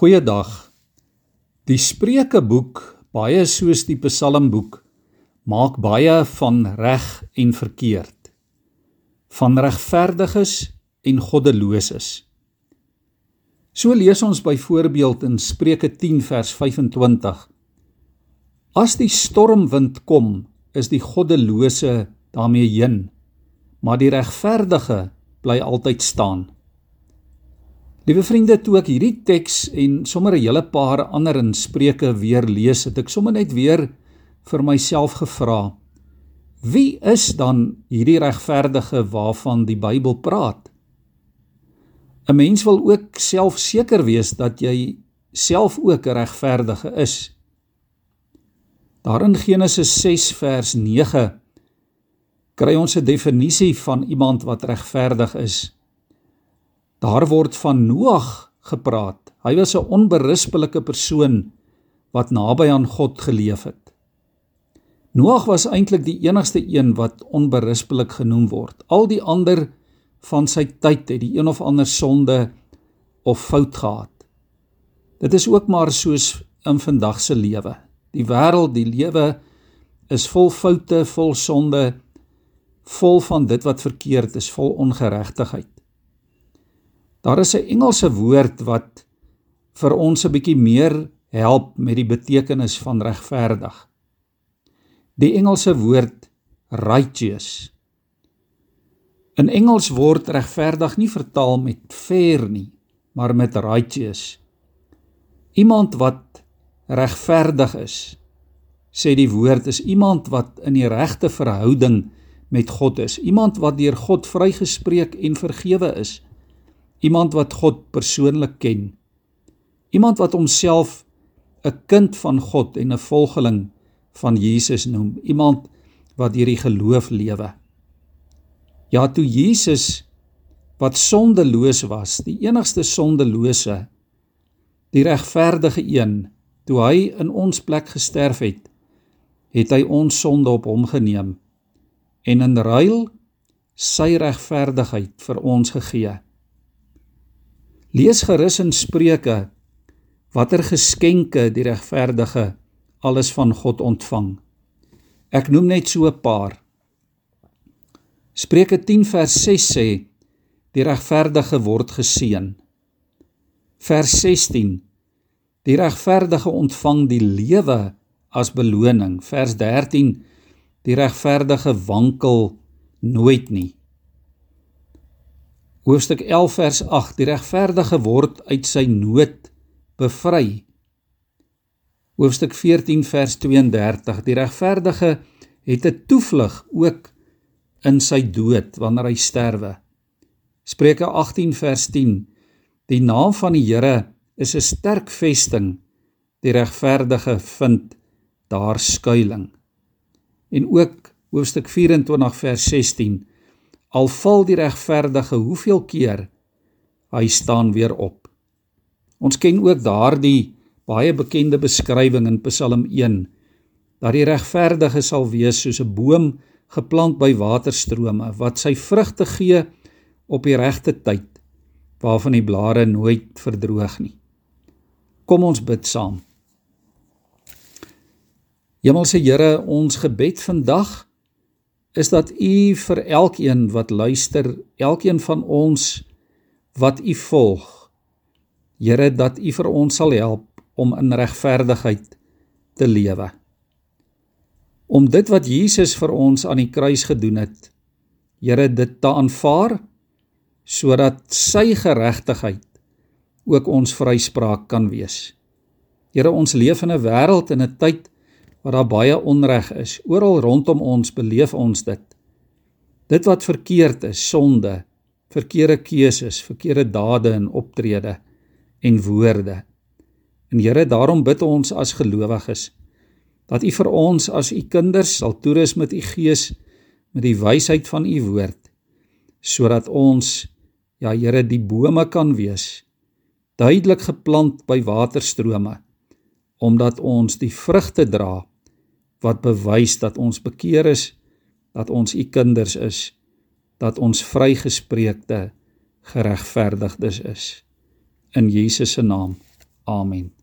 Goeiedag. Die Spreukeboek, baie soos die Psalmboek, maak baie van reg en verkeerd. Van regverdiges en goddeloses. So lees ons byvoorbeeld in Spreuke 10 vers 25. As die stormwind kom, is die goddelose daarmee heen, maar die regverdige bly altyd staan. Liewe vriende, toe ek hierdie teks en sommer 'n hele paar ander in Spreuke weer lees, het ek sommer net weer vir myself gevra: Wie is dan hierdie regverdige waarvan die Bybel praat? 'n Mens wil ook self seker wees dat jy self ook 'n regverdige is. Daar in Genesis 6 vers 9 kry ons 'n definisie van iemand wat regverdig is. Daar word van Noag gepraat. Hy was 'n onberispelike persoon wat naby aan God geleef het. Noag was eintlik die enigste een wat onberispelik genoem word. Al die ander van sy tyd het die een of ander sonde of fout gehad. Dit is ook maar soos in vandag se lewe. Die wêreld, die lewe is vol foute, vol sonde, vol van dit wat verkeerd is, vol ongeregtigheid. Daar is 'n Engelse woord wat vir ons 'n bietjie meer help met die betekenis van regverdig. Die Engelse woord righteous. In Engels word regverdig nie vertaal met fair nie, maar met righteous. Iemand wat regverdig is, sê die woord is iemand wat in die regte verhouding met God is, iemand wat deur God vrygespreek en vergewe is, iemand wat God persoonlik ken, iemand wat homself 'n kind van God en 'n volgeling van Jesus noem, iemand wat deur die geloof lewe. Ja, toe Jesus wat sondeloos was, die enigste sondelose, die regverdige een, toe hy in ons plek gesterf het, het hy ons sonde op hom geneem en in ruil sy regverdigheid vir ons gegee. Lees gerus in Spreuke watter geskenke die regverdige alles van God ontvang. Ek noem net so 'n paar. Spreuke 10 vers 6 sê die regverdige word geseën. Vers 16 Die regverdige ontvang die lewe as beloning. Vers 13 Die regverdige wankel nooit nie. Hoofstuk 11 vers 8 Die regverdige word uit sy nood bevry. Hoofstuk 14 vers 32 Die regverdige het 'n toevlug ook in sy dood wanneer hy sterwe. Spreuke 18 vers 10 Die naam van die Here is 'n sterk vesting. Die regverdige vind daar skuilings. En ook hoofstuk 24 vers 16 Al val die regverdige hoeveel keer hy staan weer op. Ons ken ook daardie baie bekende beskrywing in Psalm 1 dat die regverdige sal wees soos 'n boom geplant by waterstrome wat sy vrugte gee op die regte tyd waarvan die blare nooit verdroog nie. Kom ons bid saam. Hemelse Here, ons gebed vandag is dat U vir elkeen wat luister, elkeen van ons wat U volg, Here, dat U vir ons sal help om in regverdigheid te lewe. Om dit wat Jesus vir ons aan die kruis gedoen het, Here dit te aanvaar sodat sy geregtigheid ook ons vryspraak kan wees. Here ons leef in 'n wêreld en 'n tyd waar daar baie onreg is. Oral rondom ons beleef ons dit. Dit wat verkeerd is, sonde, verkeerde keuses, verkeerde dade en optrede en woorde. En Here, daarom bid ons as gelowiges dat U vir ons as U kinders sal toerus met U Gees met die wysheid van U woord sodat ons ja Here die bome kan wees duidelik geplant by waterstrome omdat ons die vrugte dra wat bewys dat ons bekeer is dat ons u kinders is dat ons vrygespreekte geregverdigdes is in Jesus se naam Amen.